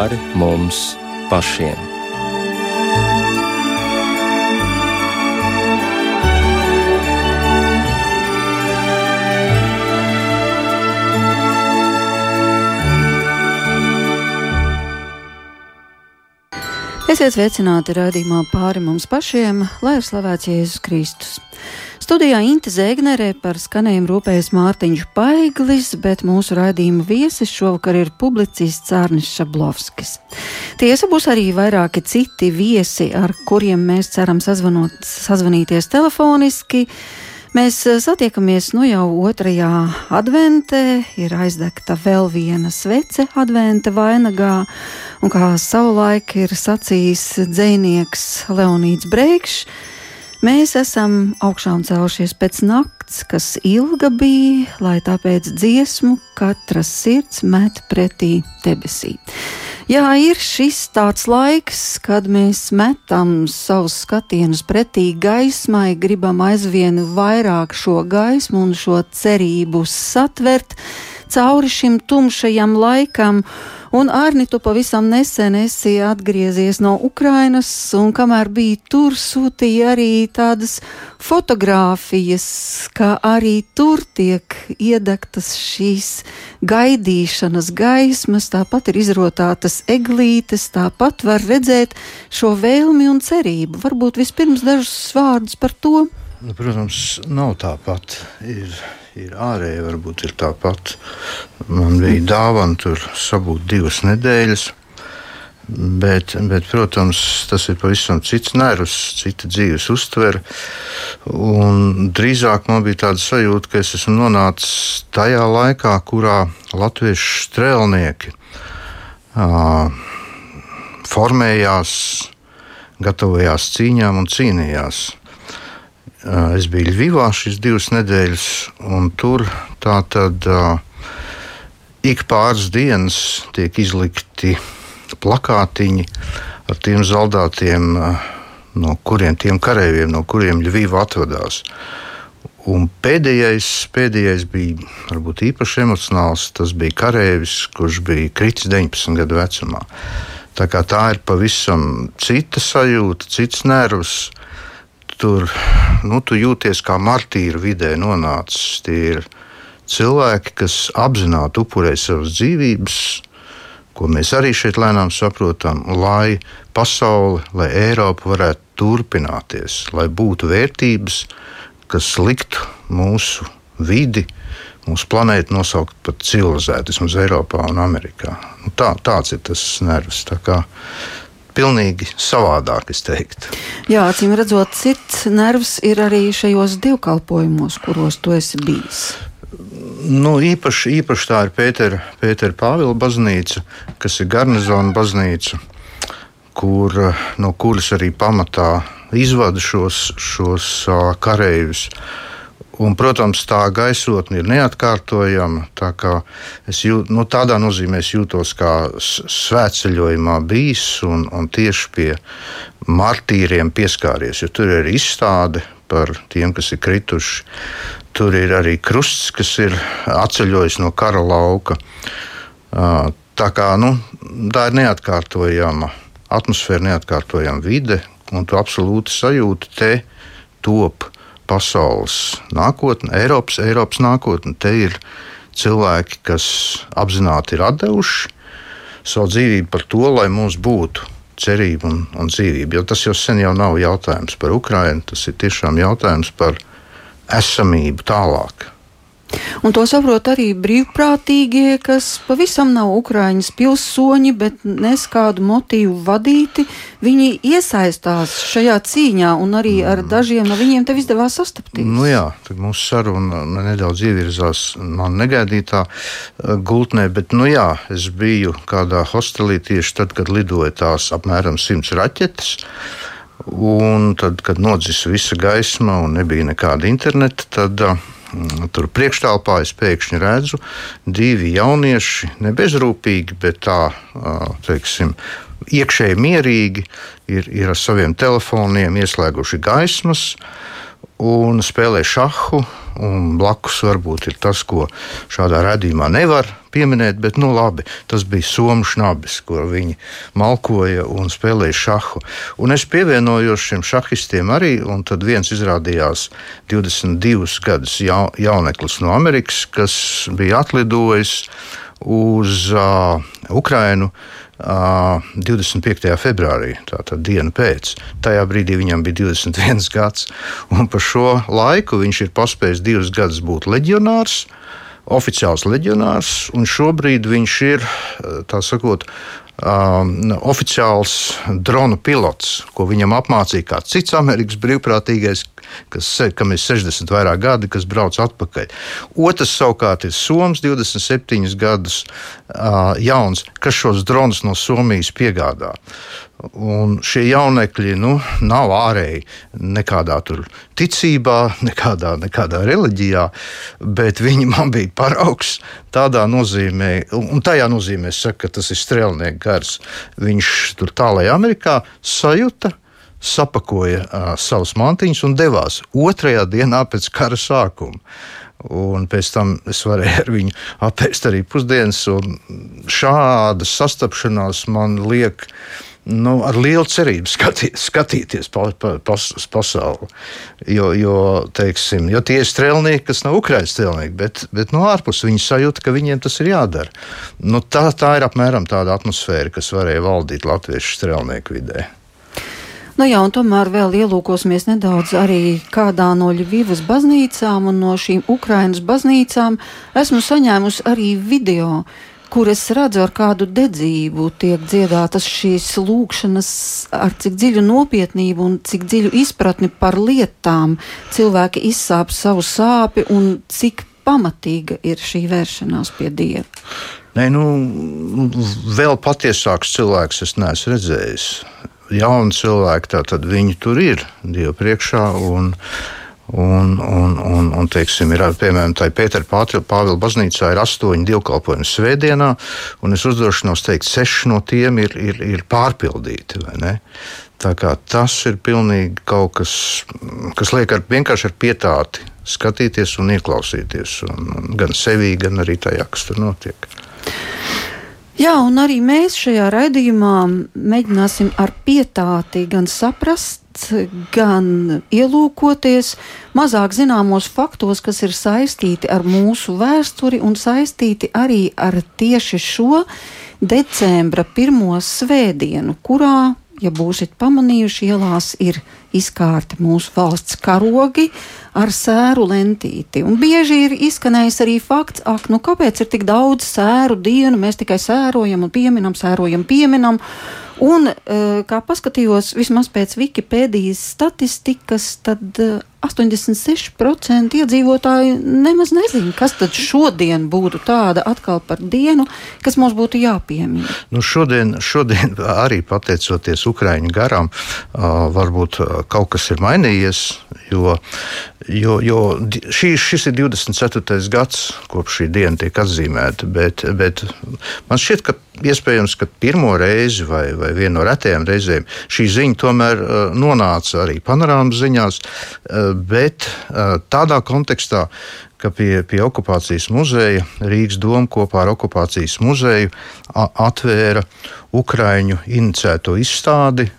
pāri mums pašiem. Esiet sveicināti raidījumā pāri mums pašiem, lai ir slavēts Jēzus Kristus. Studijā Inte Zēgnerē par skanējumu rūpējas Mārtiņš Paiglis, bet mūsu raidījuma viesis šovakar ir publicists Cārnis Šablovskis. Tiesa būs arī vairāki citi viesi, ar kuriem mēs ceram sazvanot, sazvanīties telefoniski. Mēs eh, satiekamies nu jau otrajā adventē, ir aizdegta vēl viena svece adventa vainagā, un kā savulaik ir sacījis dzēnieks Leonīds Breikšs, mēs esam augšām celšies pēc nakts, kas ilga bija, lai tāpēc dziesmu katras sirds met pretī debesī. Jā, ir šis tāds laiks, kad mēs metam savus skatienus pretī gaismai, gribam aizvien vairāk šo gaismu un šo cerību satvert cauri šim tumšajam laikam. Un Arni, tu pavisam nesen esi atgriezies no Ukrainas, un kamēr biji tur, sūtīja arī tādas fotogrāfijas, kā arī tur tiek iedegtas šīs gaidīšanas gaismas, tāpat ir izrotātas eglītes, tāpat var redzēt šo vēlmi un cerību. Varbūt vispirms dažus vārdus par to. Nu, protams, nav tāpat. Ir ir ārēji, varbūt ir tāpat. Man bija dāvana tur sabūt divas nedēļas. Bet, bet, protams, tas ir pavisam cits nervs, cita dzīves uztvere. Drīzāk man bija tāda sajūta, ka es esmu nonācis tajā laikā, kurā latviešu strēlnieki uh, formējās, gatavojās cīņām un cīnījās. Es biju Ļuvijā šīs divas nedēļas, un tur tā tad ik pāris dienas tiek izlikti plakātiņi ar tiem zaldātiem, no kuriem tiem kareiviem, no kuriem Ļuvija atvadās. Un pēdējais, pēdējais bija varbūt īpaši emocionāls. Tas bija karavīrs, kurš bija kritis 19 gadu vecumā. Tā, tā ir pavisam cita sajūta, cits nervs tur nu, tu jūties kā martīra vidē nonācis. Tie ir cilvēki, kas apzināti upurē savas dzīvības, ko mēs arī šeit lēnām saprotam, lai pasaule, lai Eiropa varētu turpināties, lai būtu vērtības, kas liktu mūsu vidi, mūsu planētu nosaukt par civilizētu, vismaz Eiropā un Amerikā. Nu, tā, tāds ir tas nervs. Pilnīgi savādāk, es teiktu. Jā, acīm redzot, cits nervs ir arī šajos divkalpojumos, kuros tu esi bijis. Nu, īpaši, īpaši tā ir Pētera, Pētera Pāvila baznīca, kas ir garnizona baznīca, kur, no kuras arī pamatā izvada šos, šos kareivus. Uh, Un, protams, tā gaisotne ir neatkārtojama. Tā jūt, nu, tādā nozīmē es jūtos kā svētceļojumā bijis un, un tieši pie martīriem pieskāries. Tur ir izstāde par tiem, kas ir krituši. Tur ir arī krusts, kas ir atceļojis no kara lauka. Tā, kā, nu, tā ir neatkārtojama atmosfēra, neatkārtojama vide, un tu absolūti sajūti te top pasaules nākotne, Eiropas, Eiropas nākotne. Te ir cilvēki, kas apzināti ir devuši savu dzīvību par to, lai mums būtu cerība un, un dzīvība. Jo tas jau sen jau nav jautājums par Ukrajinu, tas ir tiešām jautājums par esamību tālāk. Un to saprot arī brīvprātīgie, kas pavisam nav Ukraiņas pilsoņi, bet nes kādu motīvu vadīti. Viņi iesaistās šajā cīņā, un arī ar mm. dažiem no viņiem tev izdevās sastapties. Nu jā, tad mūsu saruna nedaudz ievirzās man negaidītā eh, gultnē, bet nu jā, es biju kādā hostelī tieši tad, kad lidoja tās apmēram simts raķetes. Un tad, kad nodzisa visa gaisma un nebija nekāda interneta, tad uh, tur priekšstāvā es pēkšņi redzu divi jaunieši, ne bezrūpīgi, bet tā, teiksim, iekšēji mierīgi, ir, ir ar saviem telefoniem ieslēguši gaismas un spēlē šahu un blakus varbūt ir tas, ko šādā redzījumā nevar pieminēt, bet nu, labi, tas bija somu šnabis, ko viņi malkoja un spēlēja šahu. Un es pievienojos šiem šahistiem arī, un tad viens izrādījās 22 gadus jauneklis no Amerikas, kas bija atlidojis uz uh, Ukrainu 25. februārī, tātad dienu pēc. Tajā brīdī viņam bija 21 gads, un pa šo laiku viņš ir paspējis divus gadus būt leģionārs. Oficiāls leģionārs, un šobrīd viņš ir, sakot, um, oficiāls drona pilots, ko viņam apmācīja kāds cits Amerikas brīvprātīgais, kas, kam ir 60 vairāk gadi, kas brauc atpakaļ. Otrs savukārt ir Somijas 27 gadus uh, jauns, kas šos dronus no Somijas piegādā. Un šie jaunekļi nu, nav ārēji nekādā ticībā, nekādā, nekādā reliģijā, bet viņi man bija paraugs tādā nozīmē, un tajā nozīmē, saka, ka tas ir strēlnieks gars. Viņš tur tālāk Amerikā sajuta. Sapakoja uh, savus mantiņus un devās otrajā dienā pēc kara sākuma. Un pēc tam es varēju ar viņu apēst arī pusdienas. Šāda sastapšanās man liek uh, nu, ar lielu cerību skatī, skatīties pa, pa, pas, uz pasauli. Jo, jo, teiksim, jo tie ir strēlnieki, kas nav Ukraiņas strēlnieki, bet, bet no ārpuses viņi sajūta, ka viņiem tas ir jādara. Nu, tā, tā ir apmēram tāda atmosfēra, kas varēja valdīt latviešu strēlnieku vidē. Nu jā, tomēr vēl ielūkosimies nedaudz arī kādā no Ļuvijas baznīcām un no šīm Ukrainas baznīcām. Esmu saņēmusi arī video, kur es redzu, ar kādu dedzību tiek dziedātas šīs lūkšanas, ar cik dziļu nopietnību un cik dziļu izpratni par lietām cilvēki izsāp savu sāpi un cik pamatīga ir šī vēršanās pie Dieva. Nē, nu, vēl patiesāks cilvēks es neesmu redzējis. Jauni cilvēki, tā tad viņi tur ir Dieva priekšā. Un, uh, Un, un, un, un teiksim, ir, piemēram, tā Pētera Pāvila baznīcā ir astoņi dievkalpojumi svētdienā, un es uzdrošinos teikt, seši no tiem ir, ir, ir pārpildīti. Tas ir pilnīgi kaut kas, kas liek ar, vienkārši ar pietāti skatīties un ieklausīties un, gan sevī, gan arī tajā, kas tur notiek. Jā, un arī mēs šajā raidījumā mēģināsim ar pietāti gan saprast, gan ielūkoties mazāk zināmos faktos, kas ir saistīti ar mūsu vēsturi un saistīti arī ar tieši šo decembra pirmo svētdienu, kurā, ja būsiet pamanījuši, ielās ir izkārti mūsu valsts karogi ar sēru lentīti. Un bieži ir izskanējis arī fakts, ak, nu kāpēc ir tik daudz sēru dienu, mēs tikai sērojam un pieminam, sērojam, pieminam. Un, eh, kā paskatījos, vismaz pēc Wikipēdijas statistikas, tad 86% eh, iedzīvotāji nemaz nezina, kas tad šodien būtu tāda atkal par dienu, kas mums būtu jāpiemina. Nu šodien, šodien arī pateicoties Ukraiņu garam, varbūt kaut kas ir mainījies, jo, jo, jo šī, šis ir 24. gads, kopš šī diena tiek atzīmēta, bet, bet man šķiet, ka iespējams, ka pirmo reizi vai, vai vienu no retajām reizēm šī ziņa tomēr uh, nonāca arī panorāmas ziņās, uh, bet uh, tādā kontekstā, ka pie, pie okupācijas muzeja Rīgas doma kopā ar okupācijas muzeju atvēra Ukraiņu inicēto izstādi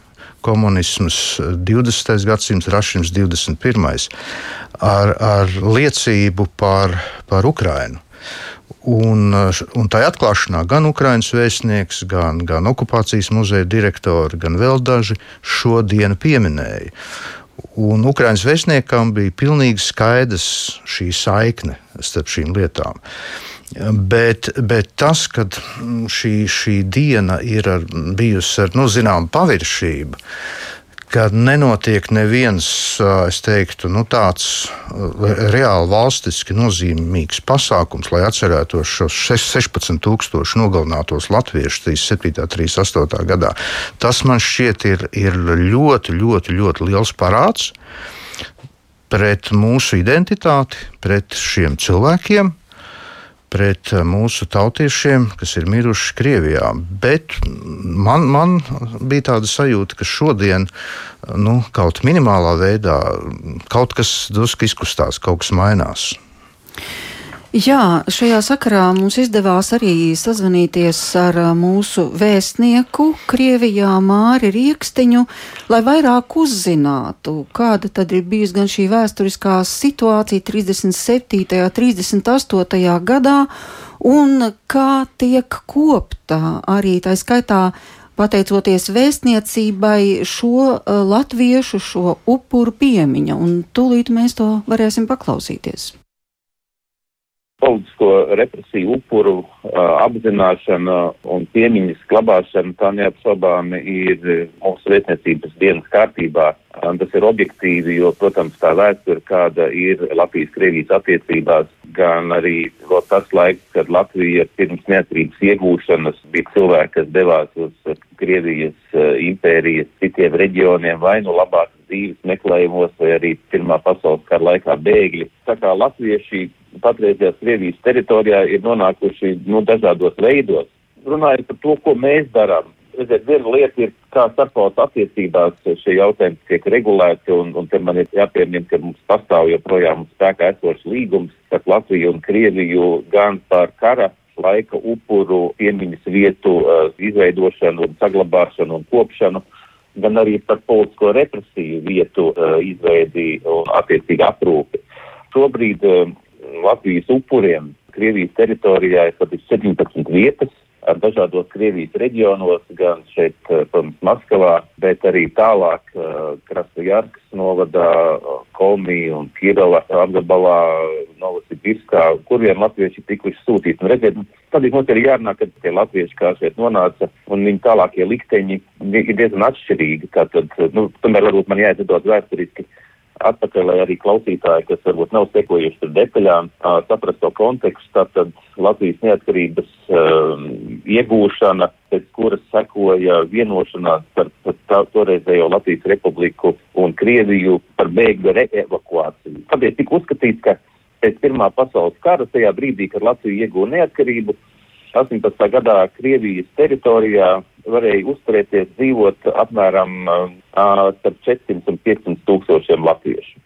komunisms 20. gadsimts, rašins 21. ar, ar liecību par, par Ukrainu. Un, un tajā atklāšanā gan Ukraiņas vēstnieks, gan, gan okupācijas muzeja direktori, gan vēl daži šo dienu pieminēja. Un Ukraiņas vēstniekam bija pilnīgi skaidrs šī saikne starp šīm lietām. Bet, bet tas, ka šī, šī diena ir ar, bijusi ar nu, zināmu paviršību, ka nenotiek neviens, es teiktu, nu, tāds reāli valstiski nozīmīgs pasākums, lai atcerētos šos 16,000 nogalinātos latviešus 37. un 38. gadā. Tas man šķiet ir, ir ļoti, ļoti, ļoti liels parāds pret mūsu identitāti, pret šiem cilvēkiem. Pret mūsu tautiešiem, kas ir miruši Krievijā. Bet man, man bija tāda sajūta, ka šodien nu, kaut minimālā veidā kaut kas drusku izkustās, kaut kas mainās. Jā, šajā sakarā mums izdevās arī sazvanīties ar mūsu vēstnieku Krievijā Māri Riekstiņu, lai vairāk uzzinātu, kāda tad ir bijusi gan šī vēsturiskā situācija 37. un 38. gadā, un kā tiek kopta arī tā skaitā pateicoties vēstniecībai, šo latviešu, šo upuru piemiņa, un tūlīt mēs to varēsim paklausīties politisko represiju upuru uh, apzināšana un piemiņas glabāšana tā neapšaubāmi ir mūsu vēstniecības dienas kārtībā. Un tas ir objektīvi, jo, protams, tā vēsture, kāda ir Latvijas-Krievijas attiecībās, gan arī tas laiks, kad Latvija pirms neatkarības iegūšanas bija cilvēki, kas devās uz Krievijas uh, impērijas citiem reģioniem vai nu labākas dzīves meklējumos, vai arī Pirmā pasaules kara laikā bēgļi. Tā kā latvieši patreizajā Krievijas teritorijā ir nonākuši nu, dažādos veidos. Runājot par to, ko mēs darām, redziet, viena lieta ir, kā starptautās attiecībās šie jautājumi tiek regulēti, un, un te man ir jāpiemina, ka mums pastāv joprojām spēkā esošs līgums starp Latviju un Krieviju gan par kara laika upuru piemiņas vietu uh, izveidošanu un saglabāšanu un kopšanu, gan arī par politisko represiju vietu uh, izveidi un attiecīgi aprūpi. Šobrīd uh, Latvijas upuriem Krievijas teritorijā ir pat 17 vietas dažādos Krievijas reģionos, gan šeit, eh, protams, Maskavā, bet arī tālāk eh, Krasnojarkas novadā, Kolmī un Kirova apgabalā, Novosibirskā, kuriem latvieši tikuši sūtīti. Un redziet, tad mums ir jārunā, ka tie latvieši, kā šeit nonāca, un viņu tālākie likteņi ir diezgan atšķirīgi. Tātad, nu, tomēr varbūt man jāiedod vēsturiski atpakaļ, lai arī klausītāji, kas varbūt nav sekojuši par detaļām, saprast to kontekstu. Tātad Latvijas neatkarības um, iegūšana, pēc kuras sekoja vienošanās starp toreizējo Latvijas republiku un Krieviju par bēgļu reevakuāciju. Tad ir tik uzskatīts, ka pēc Pirmā pasaules kara, tajā brīdī, kad Latvija iegūta neatkarību, 18. gadā Krievijas teritorijā varēja uzturēties, dzīvot apmēram uh, starp 400 un 500 tūkstošiem latviešu.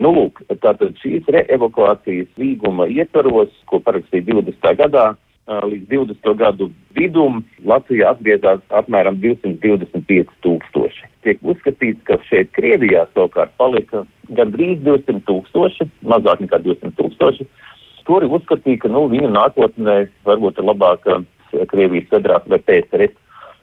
Nu, lūk, tātad šīs reevakuācijas līguma ietvaros, ko parakstīja 20. gadā, uh, līdz 20. gadu vidum Latvijā atgriezās apmēram 225 tūkstoši. Tiek uzskatīts, ka šeit Krievijā savukārt palika gandrīz 200 tūkstoši, mazāk nekā 200 tūkstoši, Kuri uzskatīja, ka nu, viņa nākotnē varbūt ir labāka Krievijas federācija vai PSRS.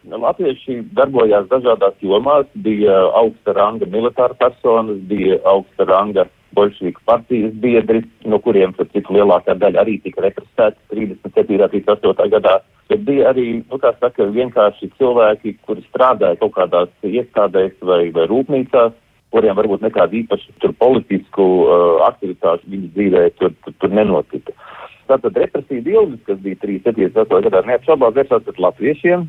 Latvieši darbojās dažādās jomās, bija augsta ranga militāra personas, bija augsta ranga bolševiku partijas biedri, no kuriem, cik lielākā daļa arī tika represēti 37. un 38. gadā. Bet bija arī, nu, kā saka, vienkārši cilvēki, kuri strādāja kaut kādās iestādēs vai, vai rūpnīcās, kuriem varbūt nekāda īpaša politisku uh, aktivitāšu viņas dzīvē tur, tur, tur nenotika. Tātad represīva ilgas, kas bija 37. gadā, neapšaubām vērsās pret latviešiem,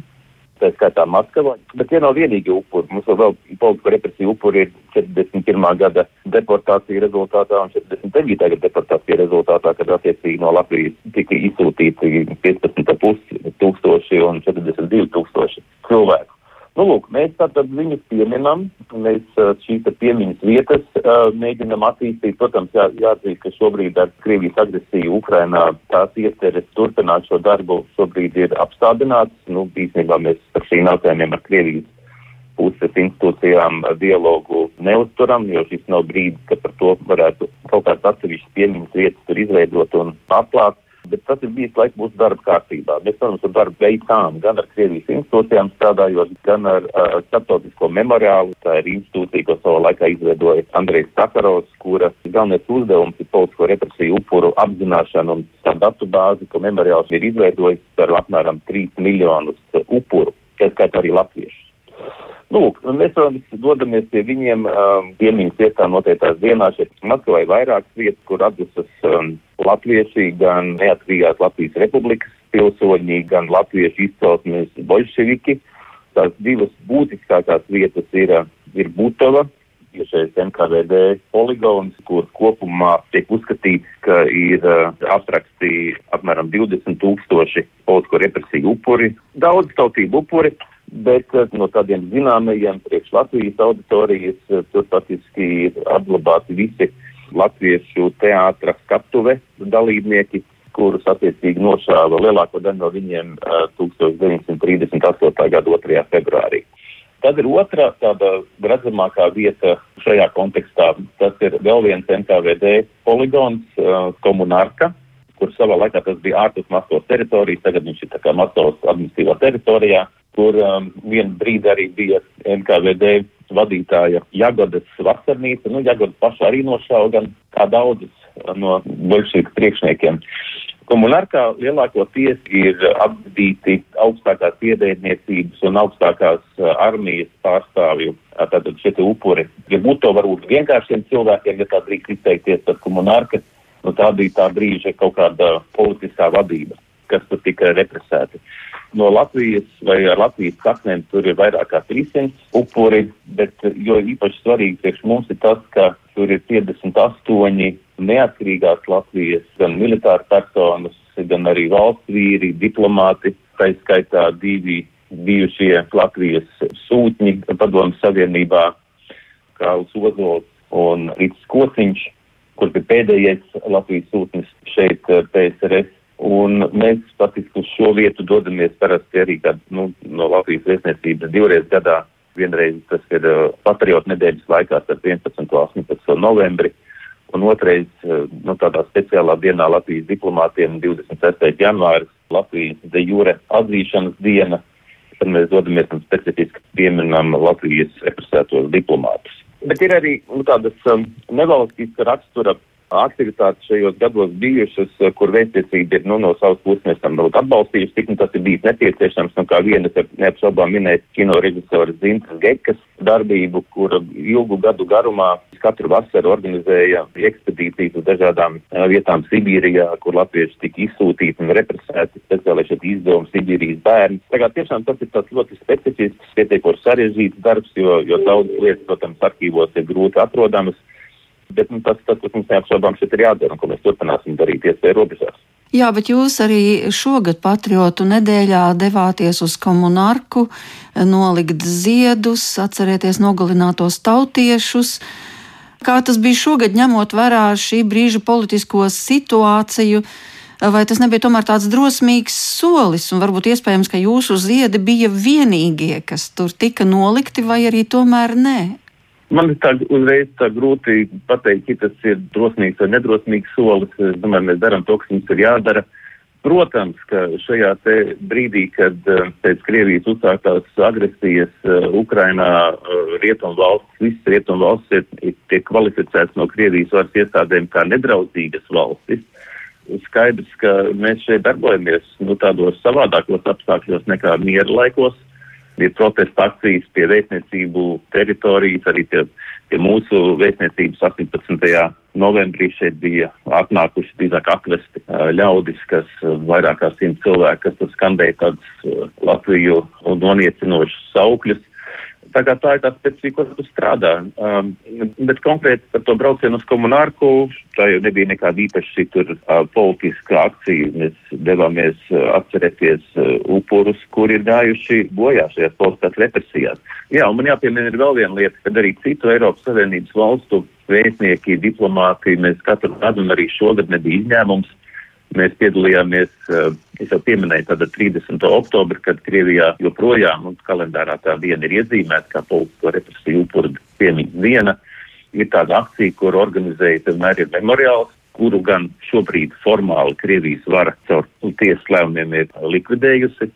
tā skaitā Maskavā, bet tie nav vienīgi upuri. Mums vēl politisko represiju upuri ir 41. gada deportācija rezultātā un 49. gada deportācija rezultātā, kad attiecīgi no Latvijas tika izsūtīti 15,5 tūkstoši un 42 tūkstoši cilvēku. Nu, lūk, mēs tātad viņus pieminam, mēs šīs piemiņas vietas uh, mēģinam attīstīt. Protams, jā, jāatzīst, ka šobrīd ar Krievijas agresiju Ukrainā tās ieceres turpināt šo darbu šobrīd ir apstādināts. Nu, īstenībā mēs par šīm jautājumiem ar Krievijas puses institūcijām dialogu neuzturam, jo šis nav brīdis, kad par to varētu kaut kāds atsevišķs piemiņas vietas tur izveidot un atklāt bet tas ir bijis laiks mūsu darba kārtībā. Mēs, protams, ar darbu veicām gan ar Krievijas institūcijām strādājot, gan ar uh, starptautisko memoriālu. Tā ir institūcija, ko savā laikā izveidoja Andrejs Sakarovs, kura galvenais uzdevums ir politisko represiju upuru apzināšana un tā datu bāzi, ko memoriāls ir izveidojis par apmēram 3 miljonus upuru, kas skaitā arī latviešu. Nu, lūk, mēs, protams, dodamies pie viņiem um, piemiņas vietā noteiktās dienās. Šeit Maskavai vairākas vietas, kur atdusas um, latvieši, gan neatkarīgās Latvijas republikas pilsoņi, gan latviešu izcelsmes bolševiki. Tās divas būtiskākās vietas ir, ir Butava, bijušais NKVD poligons, kur kopumā tiek uzskatīts, ka ir uh, apraksti apmēram 20 tūkstoši politisko represiju upuri, daudz tautību upuri. Bet uh, no tādiem zināmajiem priekš Latvijas auditorijas uh, tur faktiski ir apglabāti visi latviešu teātra skatuve dalībnieki, kurus attiecīgi nošāva lielāko daļu no viņiem uh, 1938. gada 2. februārī. Tad ir otra tāda redzamākā vieta šajā kontekstā. Tas ir vēl viens NKVD poligons, uh, komunārka, kur savā laikā tas bija ārpus Maskavas teritorijas, tagad viņš ir tā kā Maskavas administratīvā teritorijā, kur um, vienu brīdi arī bija NKVD vadītāja Jagodas vasarnīca. Nu, Jagodas paša arī nošauja gan kā daudzas no bolšīku priekšniekiem. Komunārkā lielākoties ir apbedīti augstākās iedēļniecības un augstākās uh, armijas pārstāvju, tātad šie upuri. Ja būtu to varbūt vienkāršiem cilvēkiem, ja tā drīkst izteikties, tad komunārka, nu tā bija tā brīža kaut kāda politiskā vadība, kas tur tika represēti. No Latvijas vai ar Latvijas saknēm tur ir vairāk kā 300 upuri, bet jo īpaši svarīgi priekš mums ir tas, ka tur ir 58 neatkarīgās Latvijas, gan militāri personas, gan arī valsts vīri, diplomāti, tā skaitā divi bijušie Latvijas sūtņi padomu savienībā, Kāls Ozols un Rīts Kociņš, kurš bija pēdējais Latvijas sūtnis šeit PSRS. Un mēs faktiski uz šo vietu dodamies parasti arī kad, nu, no Latvijas vēstniecības divreiz gadā. Vienreiz tas ir uh, patriotu nedēļas laikā starp 11. un 18. novembri. Uh, un otrais eh, nu, tādā speciālā dienā Latvijas diplomātiem 26. janvāris Latvijas de jure atzīšanas diena, tad mēs dodamies un specifiski pieminam Latvijas represētos diplomātus. Bet ir arī nu, tādas um, nevalstiska rakstura aktivitātes šajos gados bijušas, eh, kur vēstniecība ir nu, no savas puses mēs tam būtu atbalstījusi, cik nu, tas ir bijis nepieciešams. Nu, kā vienas ir neapšaubām minēt kino režisora Zintas Gekas darbību, kur ilgu gadu garumā katru vasaru organizēja ekspedīcijas uz dažādām uh, vietām Sibīrijā, kur latvieši tika izsūtīti un represēti, speciāli šeit izdevumi Sibīrijas bērni. Tagad tiešām tas ir tāds ļoti specifisks, pietiekoši sarežģīts darbs, jo, jo daudz lietas, protams, arhīvos ir grūti atrodamas. Bet nu, tas, tas, kas mums neapšaubām šeit ir jādara un ko mēs turpināsim darīt iespēju robežās. Jā, bet jūs arī šogad patriotu nedēļā devāties uz komunārku, nolikt ziedus, atcerieties nogalinātos tautiešus. Kā tas bija šogad, ņemot vērā šī brīža politisko situāciju, vai tas nebija tomēr tāds drosmīgs solis, un varbūt iespējams, ka jūsu ziedi bija vienīgie, kas tur tika nolikti, vai arī tomēr nē? Man ir tā uzreiz tā grūti pateikt, ka tas ir drosmīgs vai nedrosmīgs solis. Es domāju, mēs darām to, kas mums ir jādara. Protams, ka šajā brīdī, kad eh, pēc Krievijas uzsāktās agresijas uh, Ukrainā uh, rietumu valsts, visas rietumu valsts ir, ir tiek kvalificētas no Krievijas varas iestādēm kā nedraudzīgas valstis. Skaidrs, ka mēs šeit darbojamies nu, tādos savādākos apstākļos nekā miera laikos ir protesta akcijas pie vēstniecību teritorijas, arī pie, pie mūsu vēstniecības 18. novembrī šeit bija atnākuši drīzāk atvesti ļaudis, kas vairāk kā simt cilvēki, kas tur skandēja tādus Latviju noniecinošus saukļus. Tā tā ir tā specifika, kur tu strādā. Um, bet konkrēti par to braucienu uz komunārku, tā jau nebija nekāda īpaši tur uh, politiska akcija. Mēs devāmies uh, atcerēties uh, upurus, kuri ir gājuši bojā šajās politiskās represijās. Jā, un man jāpiemina ir vēl viena lieta, kad arī citu Eiropas Savienības valstu vēstnieki, diplomāti, mēs katru gadu un arī šogad nebija izņēmums Mēs piedalījāmies, eh, es jau pieminēju, tāda 30. oktobra, kad Krievijā joprojām mums kalendārā tā diena ir iezīmēta kā politisko represiju upuru piemiņas diena. Ir tāda akcija, kur organizēja vienmēr ir memoriāls, kuru gan šobrīd formāli Krievijas vara caur tiesas lēmumiem ir likvidējusi.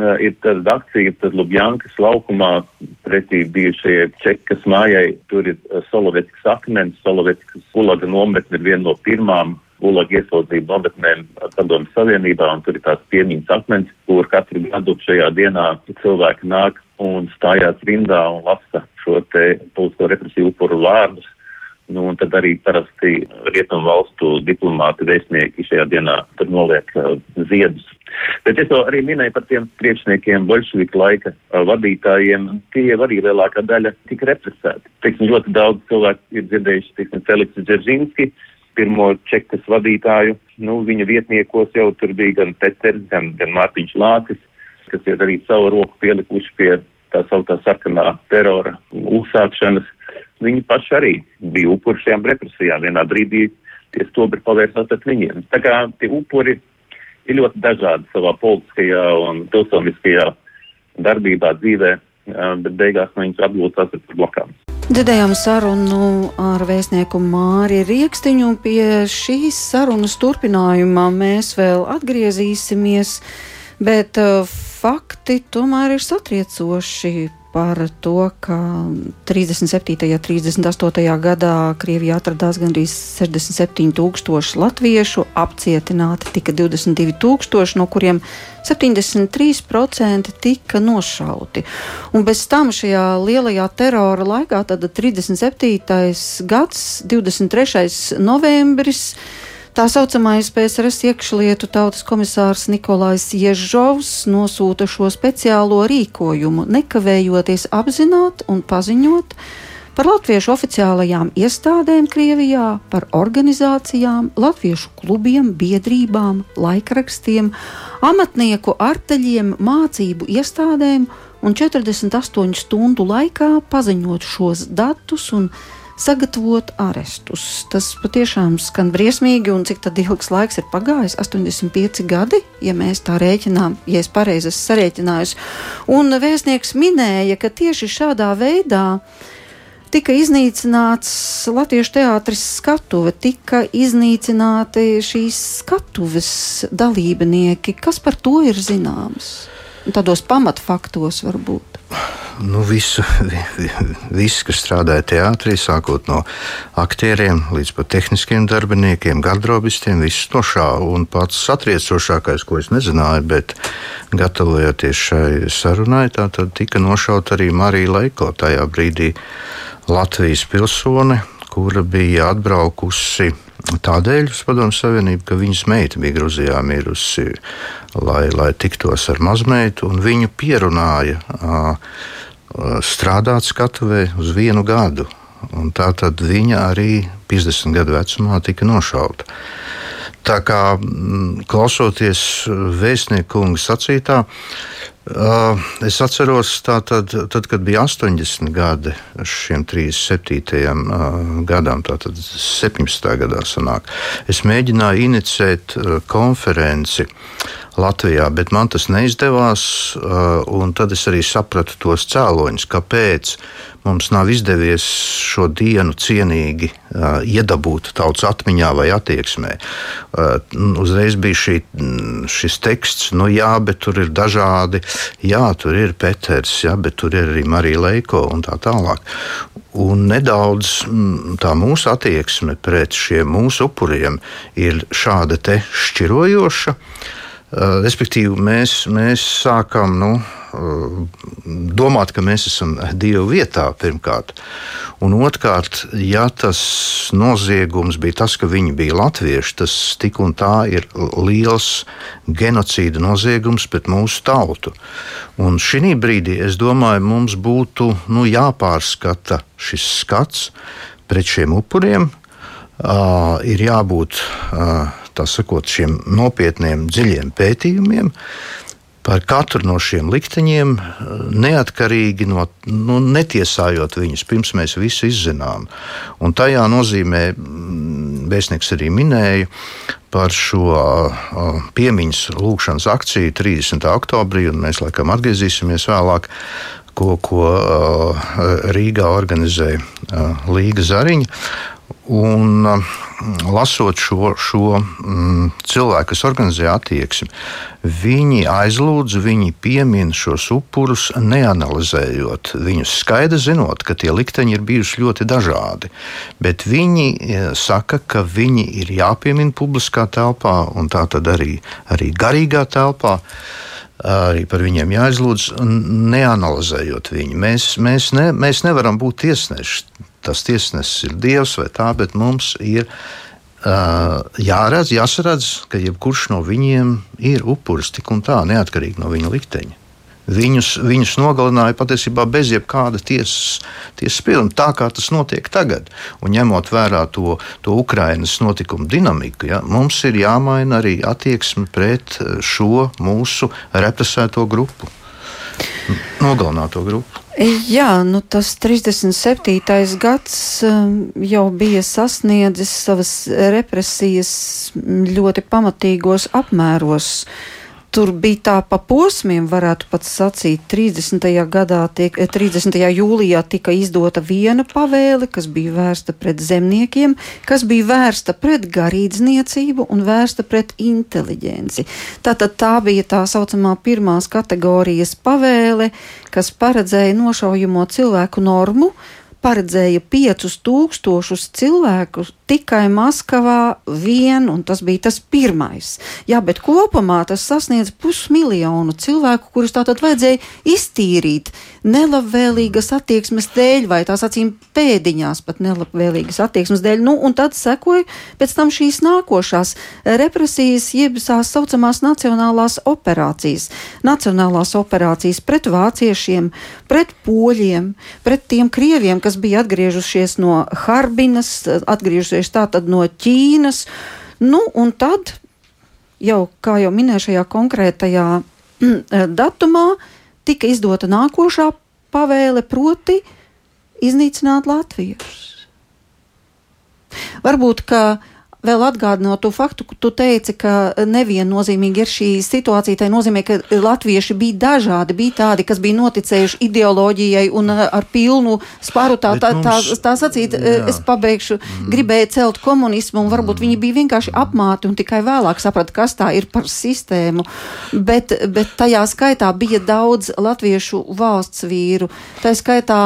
Uh, ir tāda akcija, tad Lubjankas laukumā pretī bijušajai Čekas mājai, tur ir uh, Solovetskas akmens, Solovetskas ulaga nometne ir viena no pirmām gulaga ieslodzību nometnēm Padomu Savienībā, un tur ir tās piemiņas akmens, kur katru gadu šajā dienā cilvēki nāk un stājās rindā un lasa šo te politisko represiju upuru vārdus. Nu, un tad arī parasti rietumu valstu diplomāti vēstnieki šajā dienā noliek uh, ziedus. Bet es jau arī minēju par tiem priekšniekiem, bolševiku laika vadītājiem. Tie jau arī lielākā daļa tika represēti. Teiksim, ļoti daudz cilvēku ir dzirdējuši, teiksim, Feliks Dzeržinski, pirmo čekas vadītāju. Nu, viņa vietniekos jau tur bija gan Peters, gan, gan Mārtiņš Lācis, kas ir arī savu roku pielikuši pie tā sauktā sarkanā terora uzsākšanas. Viņi paši arī bija upuri šajām represijām. Vienā brīdī tie stobri pavērsās pret viņiem. Tā kā tie upuri ir ļoti dažādi savā politiskajā un pilsoniskajā darbībā, dzīvē, bet beigās no viņas atgūstās ar blokām. Dzirdējām sarunu ar vēstnieku Māri Rieksniņu. Pie šīs sarunas turpinājumā mēs vēl atgriezīsimies, bet uh, fakti tomēr ir satriecoši par to, ka 37. un 38. gadā Krievijā atradās gandrīz 67 tūkstoši latviešu, apcietināti tika 22 tūkstoši, no kuriem 73% tika nošauti. Un bez tam šajā lielajā terora laikā, tad 37. gads, 23. novembris, Tā saucamais PSRS iekšlietu tautas komisārs Nikolais Ježovs nosūta šo speciālo rīkojumu, nekavējoties apzināt un paziņot par latviešu oficiālajām iestādēm Krievijā, par organizācijām, latviešu klubiem, biedrībām, laikrakstiem, amatnieku arteļiem, mācību iestādēm un 48 stundu laikā paziņot šos datus un sagatavot arestus. Tas patiešām skan briesmīgi, un cik ilgs laiks ir pagājis? 85 gadi, ja mēs tā rēķinām, ja es pareizi esmu sarēķinājusi. Un vēstnieks minēja, ka tieši šādā veidā tika iznīcināts Latviešu teātris skatuve, tika iznīcināti šīs skatuves dalībnieki. Kas par to ir zināms? Tādos pamatfaktos varbūt. Nu, visu, visi, kas strādāja teātrī, sākot no aktieriem līdz pat tehniskiem darbiniekiem, gardrobistiem, visus nošāva. Un pats satriecošākais, ko es nezināju, bet gatavojoties šai sarunai, tā tad tika nošauta arī Marija Leiko tajā brīdī Latvijas pilsone, kura bija atbraukusi tādēļ uz Padomu Savienību, ka viņas meita bija Grūzijā mirusi, lai, lai tiktos ar mazmeitu, un viņu pierunāja. Strādāt skatuvē uz vienu gadu. Un tā tad viņa arī 50 gadu vecumā tika nošauta. Tā kā klausoties vēstnieku kunga sacītā, es atceros, tātad, tad, kad bija 80 gadi šiem 37. gadam, tātad 17. gadā sanāk, es mēģināju inicēt konferenci Latvijā, bet man tas neizdevās. Uh, tad es arī sapratu tos cēloņus, kāpēc mums nav izdevies šo dienu cienīgi uh, iedabūt tautas atmiņā vai attieksmē. Uh, uzreiz bija šī, šis teksts, nu jā, bet tur ir dažādi, jā, tur ir Peters, jā, bet tur ir arī Marija Leiko un tā tālāk. Un nedaudz mm, tā mūsu attieksme pret šiem mūsu upuriem ir šāda šķirojoša. Eh, respektīvi, mēs, mēs sākam nu, eh, domāt, ka mēs esam Dieva vietā pirmkārt. Un otrkārt, ja tas noziegums bija tas, ka viņi bija latvieši, tas tik un tā ir liels genocīda noziegums pret mūsu tautu. Un šī brīdī es domāju, mums būtu nu, jāpārskata šis skats pret šiem upuriem. Uh, ir jābūt uh, sakot, šiem nopietniem, dziļiem pētījumiem par katru no šiem likteņiem, neatkarīgi no, nu, netiesājot viņus, pirms mēs visu izzinām. Un tajā nozīmē, mm, vēstnieks arī minēja par šo piemiņas lūgšanas akciju 30. oktobrī, un mēs laikam atgriezīsimies vēlāk. Ko, ko Rīgā organizēja Līga Zariņa. Un, uh, lasot šo, šo mm, cilvēku, kas organizē attieksmi, viņi aizlūdz, viņi piemin šos upurus, neanalizējot viņus, skaidri zinot, ka tie likteņi ir bijuši ļoti dažādi. Bet viņi e, saka, ka viņi ir jāpiemina publiskā telpā un tā tad arī, arī garīgā telpā arī par viņiem jāizlūdz, neanalizējot viņu. Mēs, mēs, ne, mēs nevaram būt tiesneši tas tiesnesis ir Dievs vai tā, bet mums ir jāredz, jāsaredz, ka jebkurš no viņiem ir upuris tik un tā, neatkarīgi no viņa likteņa. Viņus, viņus nogalināja patiesībā bez jebkāda tiesas, tiesas sprieduma, tā kā tas notiek tagad. Un ņemot vērā to, to Ukraiņas notikumu dinamiku, ja, mums ir jāmaina arī attieksme pret šo mūsu represēto grupu, nogalināto grupu. Jā, nu tas 37. gads um, jau bija sasniedzis savas represijas ļoti pamatīgos apmēros. Tur bija tā pa posmiem, varētu pat sacīt. 30. gadā, tiek, 30. Eh, jūlijā tika izdota viena pavēle, kas bija vērsta pret zemniekiem, kas bija vērsta pret garīdzniecību un vērsta pret inteliģenci. Tātad tā bija tā saucamā pirmās kategorijas pavēle, kas paredzēja nošaujamo cilvēku normu paredzēja 5000 cilvēku tikai Maskavā vien, un tas bija tas pirmais. Jā, bet kopumā tas sasniedz pusmiljonu cilvēku, kurus tātad vajadzēja iztīrīt nelabvēlīgas attieksmes dēļ, vai tās acīm pēdiņās pat nelabvēlīgas attieksmes dēļ. Nu, un tad sekoja pēc tam šīs nākošās represijas, jeb tās saucamās nacionālās operācijas. Nacionālās operācijas pret vāciešiem, pret poļiem, pret tiem krieviem, kas bija atgriežušies no Harbinas, atgriežušies tātad no Ķīnas. Nu, un tad jau, kā jau minēju šajā konkrētajā datumā, tika izdota nākošā pavēle, proti, iznīcināt latviešus. Varbūt, ka vēl atgādinot to faktu, ka tu teici, ka neviennozīmīgi ir šī situācija. Tā nozīmē, ka latvieši bija dažādi, bija tādi, kas bija noticējuši ideoloģijai un uh, ar pilnu spāru tā, tā, tā, tā sacīt, uh, jā. es pabeigšu, mm. gribēja celt komunismu un varbūt mm. viņi bija vienkārši apmāti un tikai vēlāk saprata, kas tā ir par sistēmu. Bet, bet tajā skaitā bija daudz latviešu valsts vīru. Tā skaitā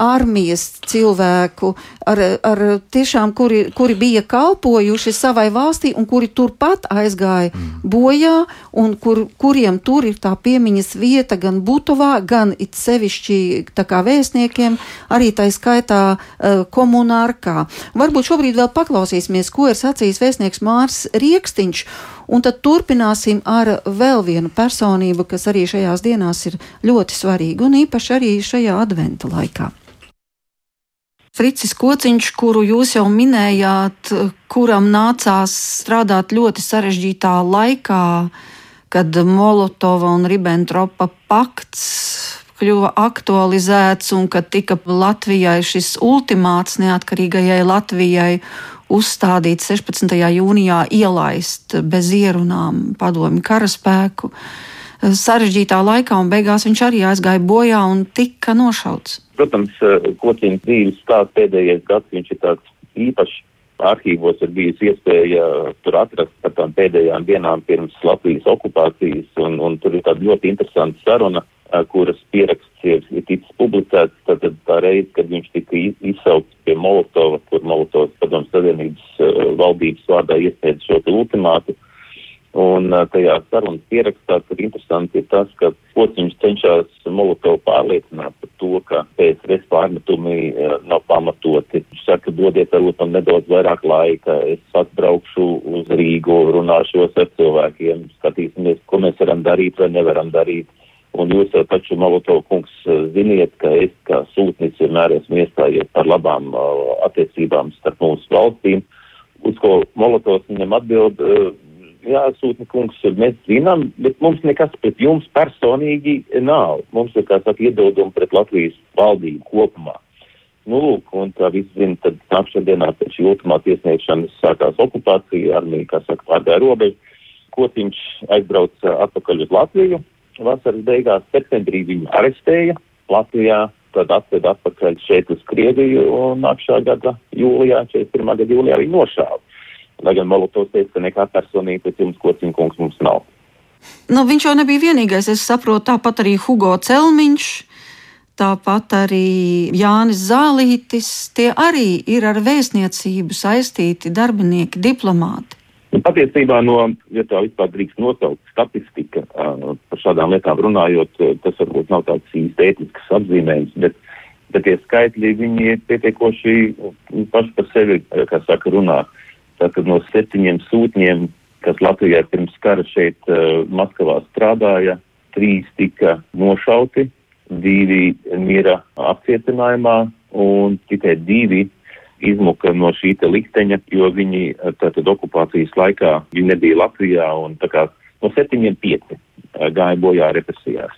armijas cilvēku, ar, ar tiešām, kuri, kuri bija kalpojuši savai valstī un kuri turpat aizgāja mm. bojā, un kur, kuriem tur ir tā piemiņas vieta gan Butovā, gan it sevišķi tā kā vēstniekiem, arī tā skaitā uh, komunārkā. Varbūt šobrīd vēl paklausīsimies, ko ir sacījis vēstnieks Mārs Riekstiņš. Un tad turpināsim ar vēl vienu personību, kas arī šajās dienās ir ļoti svarīga un īpaši arī šajā adventa laikā. Fricis Kociņš, kuru jūs jau minējāt, kuram nācās strādāt ļoti sarežģītā laikā, kad Molotova un Ribbentropa pakts kļuva aktualizēts un kad tika Latvijai šis ultimāts neatkarīgajai Latvijai uzstādīts 16. jūnijā ielaist bez ierunām padomi karaspēku. Sarežģītā laikā un beigās viņš arī aizgāja bojā un tika nošauts. Protams, eh, kociņa dzīves stāsts pēdējais gads, viņš ir tāds īpašs. Arhīvos ir bijusi iespēja tur atrast par tām pēdējām dienām pirms Latvijas okupācijas, un, un tur ir tāda ļoti interesanta saruna, eh, kuras pieraksts ir, ir ticis publicēts. Tad tā reize, kad viņš tika izsaukts pie Molotova, kur Molotovs padomus savienības valdības vārdā iesniedz šo ultimātu, Un tajā sarunas pierakstā, tur interesanti ir tas, ka pociņš cenšas Molotovu pārliecināt par to, ka PSRS pārmetumi nav pamatoti. Viņš saka, dodiet varbūt man nedaudz vairāk laika, es atbraukšu uz Rīgu, runāšos ar cilvēkiem, skatīsimies, ko mēs varam darīt vai nevaram darīt. Un jūs jau taču, Molotovu kungs, ziniet, ka es kā sūtnis vienmēr esmu iestājies par labām attiecībām starp mūsu valstīm, uz ko Molotovs viņam atbild, uh, jā, sūtni kungs, mēs zinām, bet mums nekas pret jums personīgi nav. Mums ir, kā saka, iedodumi pret Latvijas valdību kopumā. Nu, lūk, un tā viss zina, tad nākamajā dienā pēc šī ultimāta iesniegšanas sākās okupācija, armija, kā saka, pārgāja robežu. Kotiņš aizbrauca atpakaļ uz Latviju. Vasaras beigās septembrī viņu arestēja Latvijā, tad atveda atpakaļ šeit uz Krieviju un nākamā gada jūlijā, 41. gada jūlijā viņu nošāva. Lai gan Molotovs teica, ka nekā personīga pret jums kociņkungs mums nav. Nu, viņš jau nebija vienīgais. Es saprotu, tāpat arī Hugo Celmiņš, tāpat arī Jānis Zālītis. Tie arī ir ar vēstniecību saistīti darbinieki, diplomāti. Nu, patiesībā, no, ja tā vispār drīkst nosaukt statistika uh, par šādām lietām runājot, tas varbūt nav tāds īsti ētisks apzīmējums, bet, bet tie skaitļi, viņi ir pietiekoši paši par sevi, kā saka, runāt. Tātad no septiņiem sūtņiem, kas Latvijā pirms kara šeit uh, Maskavā strādāja, trīs tika nošauti, divi mira apcietinājumā un tikai divi izmuka no šī te likteņa, jo viņi tātad okupācijas laikā viņi nebija Latvijā un tā kā no septiņiem pieci gāja bojā represijās.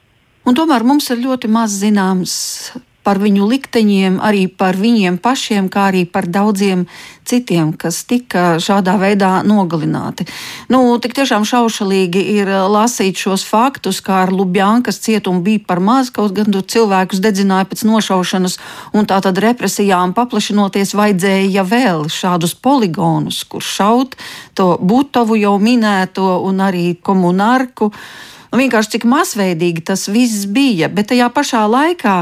Un tomēr mums ir ļoti maz zināms par viņu likteņiem, arī par viņiem pašiem, kā arī par daudziem citiem, kas tika šādā veidā nogalināti. Nu, tik tiešām šaušalīgi ir lasīt šos faktus, kā ar Lubjankas cietumu bija par maz, kaut gan cilvēkus dedzināja pēc nošaušanas, un tā tad represijām paplašinoties vajadzēja vēl šādus poligonus, kur šaut to Butovu jau minēto un arī komunārku. Un vienkārši cik masveidīgi tas viss bija, bet tajā pašā laikā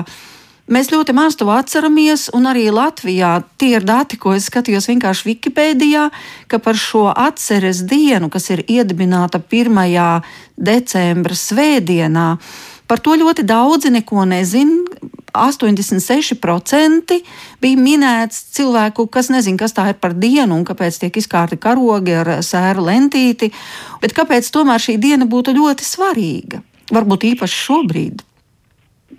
Mēs ļoti maz to atceramies, un arī Latvijā tie ir dati, ko es skatījos vienkārši Wikipēdijā, ka par šo atceres dienu, kas ir iedibināta 1. decembra svētdienā, par to ļoti daudzi neko nezin. 86% bija minēts cilvēku, kas nezina, kas tā ir par dienu un kāpēc tiek izkārti karogi ar sēru lentīti, bet kāpēc tomēr šī diena būtu ļoti svarīga, varbūt īpaši šobrīd.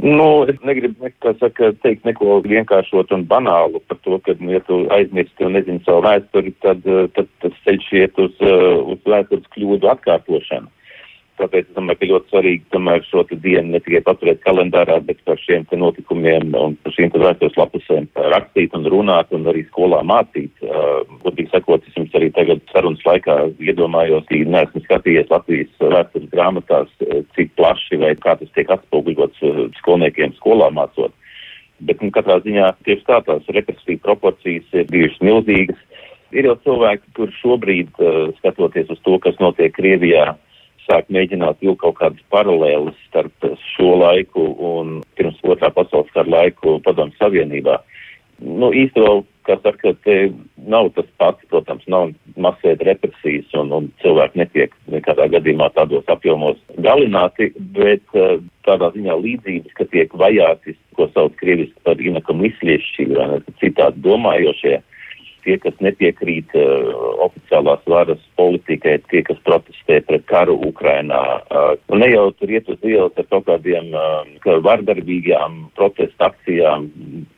Nu, es negribu saka, teikt neko vienkāršot un banālu par to, ka, nu, ja tu aizmirsti un nezini savu vēsturi, tad, tad tas ceļš iet uz, uz vēstures kļūdu atkārtošanu. Tāpēc es domāju, ka ļoti svarīgi tomēr šo dienu ne tikai paturēt kalendārā, bet par šiem notikumiem un par šīm vēstures lapusēm rakstīt un runāt un arī skolā mācīt. Godīgi uh, sakot, es jums arī tagad sarunas laikā iedomājos, ka neesmu skatījies Latvijas vēstures grāmatās, cik plaši vai kā tas tiek atspoguļots skolniekiem skolā mācot. Bet nu, katrā ziņā tieši tā tās represīvas proporcijas ir bijušas milzīgas. Ir jau cilvēki, kur šobrīd, uh, skatoties uz to, kas notiek Krievijā, sāk mēģināt vilkt kaut kādas paralēlas starp šo laiku un pirms otrā pasaules kara laiku padomu savienībā. Nu, īstenībā, kā saka, te nav tas pats, protams, nav masveida represijas un, un cilvēki netiek nekādā gadījumā tādos apjomos galināti, bet uh, tādā ziņā līdzības, ka tiek vajāti, ko sauc krieviski par ne, citādi domājošie, tie, kas nepiekrīt uh, oficiālās varas politikai, tie, kas protestē pret karu Ukrainā. Uh, ne jau tur iet uz ielas ar kaut kādiem uh, vardarbīgām protestu akcijām,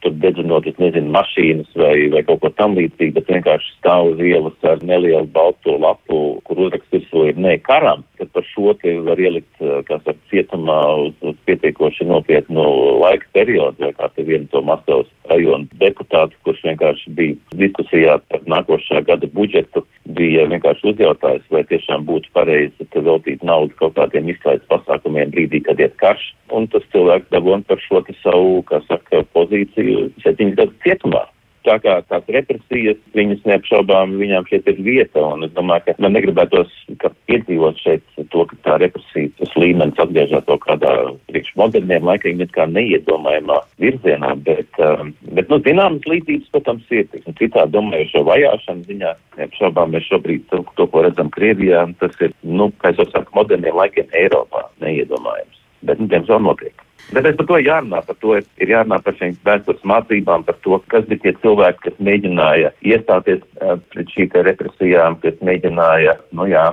tur dedzinot, es nezinu, mašīnas vai, vai kaut ko tam līdzīgu, bet vienkārši stāv uz ielas ar nelielu balto lapu, kur uzraksts ir ne karam. Tad par šo te var ielikt, uh, kā saka, cietumā uz, uz pietiekoši nopietnu laika periodu, vai kā te vienu to Maskavas rajonu deputātu, kurš vienkārši bija diskusijā par nākošā gada budžetu bija vienkārši uzjautājis, vai tiešām būtu pareizi veltīt naudu kaut kādiem izklaides pasākumiem brīdī, kad iet karš. Un tas cilvēks dabūna par šo savu, kā saka, pozīciju septiņas gadus cietumā tā kā tās represijas, viņas neapšaubām, viņām šeit ir vieta, un es domāju, ka man negribētos, ka piedzīvot šeit to, ka tā represijas līmenis atgriežas to kādā priekš moderniem laikiem, bet kā neiedomājumā virzienā, bet, um, bet nu, zināmas līdzības, protams, ir, un citādi domājušo vajāšanu ziņā, neapšaubām mēs šobrīd to, to, ko redzam Krievijā, tas ir, nu, kā es jau saku, moderniem laikiem Eiropā neiedomājams, bet, nu, diemžēl notiek. Bet par to jārunā, par to ir jārunā par šīm vēstures mācībām, par to, kas bija tie cilvēki, kas mēģināja iestāties uh, pret šīm represijām, kas mēģināja, nu jā,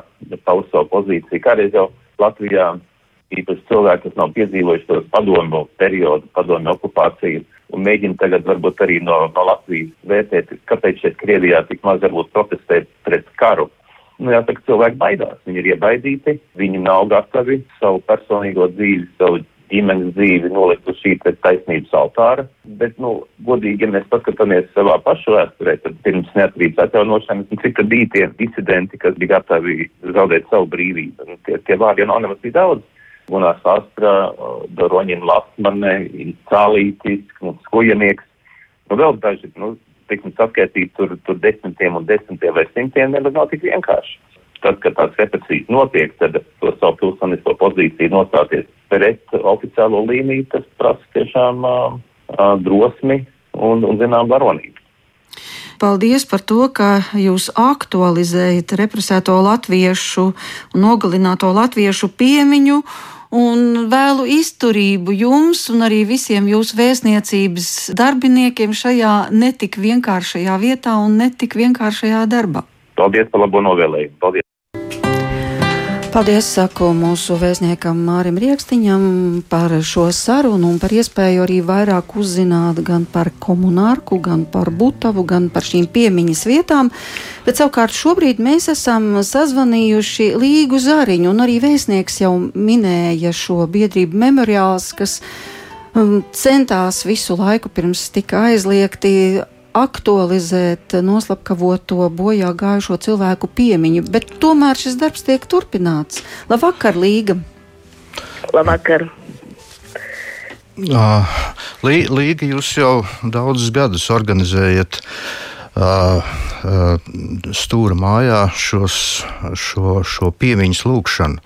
paust savu pozīciju. Kādreiz jau Latvijā īpaši cilvēki, kas nav piedzīvojuši tos padomu periodu, padomu okupāciju, un mēģina tagad varbūt arī no, no Latvijas vērtēt, kāpēc šeit Krievijā tik maz varbūt protestēt pret karu. Nu, jāsaka, cilvēki baidās, viņi ir iebaidīti, viņi nav gatavi savu personīgo dzīvi, savu ģimenes dzīvi nolikt uz šī taisnības altāra. Bet, nu, godīgi, ja mēs paskatāmies savā pašu vēsturē, tad pirms neatkarības atjaunošanas, nu, cik bija tie disidenti, kas bija gatavi zaudēt savu brīvību. Nu, tie, tie vārdi jau nav nemaz tik daudz. Gunārs Astra, Doroņina Lasmane, Cālītis, nu, Skojanieks, nu, vēl daži, nu, teiksim, saskaitīt tur, tur desmitiem un desmitiem vai simtiem, nemaz nav tik vienkārši tad, kad tās represijas notiek, tad to savu pilsonisko pozīciju nostāties pret oficiālo līniju, tas prasa tiešām uh, drosmi un, un zinām, varonību. Paldies par to, ka jūs aktualizējat represēto latviešu un nogalināto latviešu piemiņu. Un vēlu izturību jums un arī visiem jūsu vēstniecības darbiniekiem šajā netik vienkāršajā vietā un netik vienkāršajā darbā. Paldies par labo novēlējumu. Paldies! Paldies, saku mūsu vēstniekam Mārim Riekstiņam par šo sarunu un par iespēju arī vairāk uzzināt gan par komunārku, gan par Butavu, gan par šīm piemiņas vietām. Bet savukārt šobrīd mēs esam sazvanījuši Līgu Zariņu, un arī vēstnieks jau minēja šo biedrību memoriāls, kas um, centās visu laiku pirms tika aizliegti aktualizēt noslapkavoto bojā gājušo cilvēku piemiņu, bet tomēr šis darbs tiek turpināts. Labvakar, Līga! Labvakar! Uh, Lī, Līga, jūs jau daudzus gadus organizējat uh, uh, stūra mājā šos, šo, šo piemiņas lūgšanu.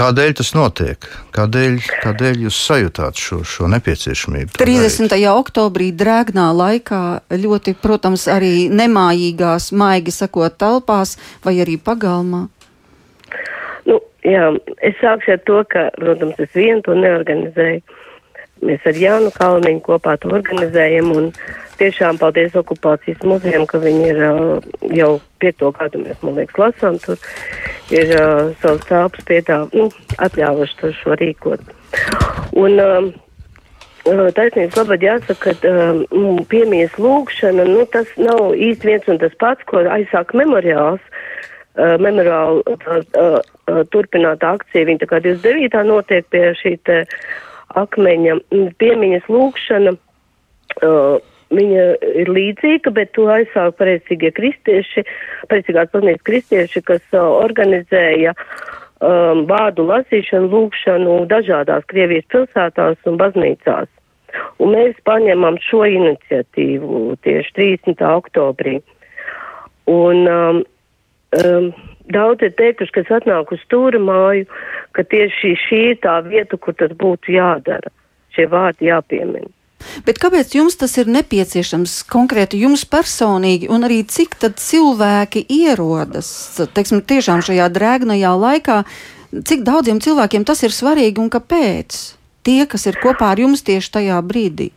Kādēļ tas notiek? Kādēļ, kādēļ jūs sajūtāt šo, šo nepieciešamību? 30. Darīt? oktobrī drēgnā laikā ļoti, protams, arī nemājīgās, maigi sakot, telpās vai arī pagalmā. Nu, jā, es sākšu ar to, ka, protams, es vienu to neorganizēju. Mēs ar Jānu Kalniņu kopā to organizējam un tiešām paldies okupācijas muzejam, ka viņi ir uh, jau piekto gadu mēs, man liekas, lasām tur, ir uh, savus tāpus pie tā, nu, atļāvuši to šo rīkot. Un, um, uh, Taisnības labad jāsaka, ka um, piemijas lūkšana, nu, tas nav īsti viens un tas pats, ko aizsāk memoriāls. Uh, memoriāli uh, uh, turpināta akcija, viņa tā kā 29. notiek pie šī te akmeņa piemiņas lūkšana. Uh, viņa ir līdzīga, bet to aizsāk pareizīgie kristieši, pareizīgās baznīcas kristieši, kas uh, organizēja um, vārdu lasīšanu, lūkšanu dažādās Krievijas pilsētās un baznīcās. Un mēs paņemam šo iniciatīvu tieši 30. oktobrī. Un um, um, daudz ir teikuši, kas atnāk uz stūra māju, ka tieši šī ir tā vieta, kur tas būtu jādara. Šie vārdi jāpiemina. Bet kāpēc jums tas ir nepieciešams konkrēti jums personīgi, un arī cik tad cilvēki ierodas, teiksim, tiešām šajā drēgnajā laikā, cik daudziem cilvēkiem tas ir svarīgi un kāpēc? Tie, kas ir kopā ar jums tieši tajā brīdī.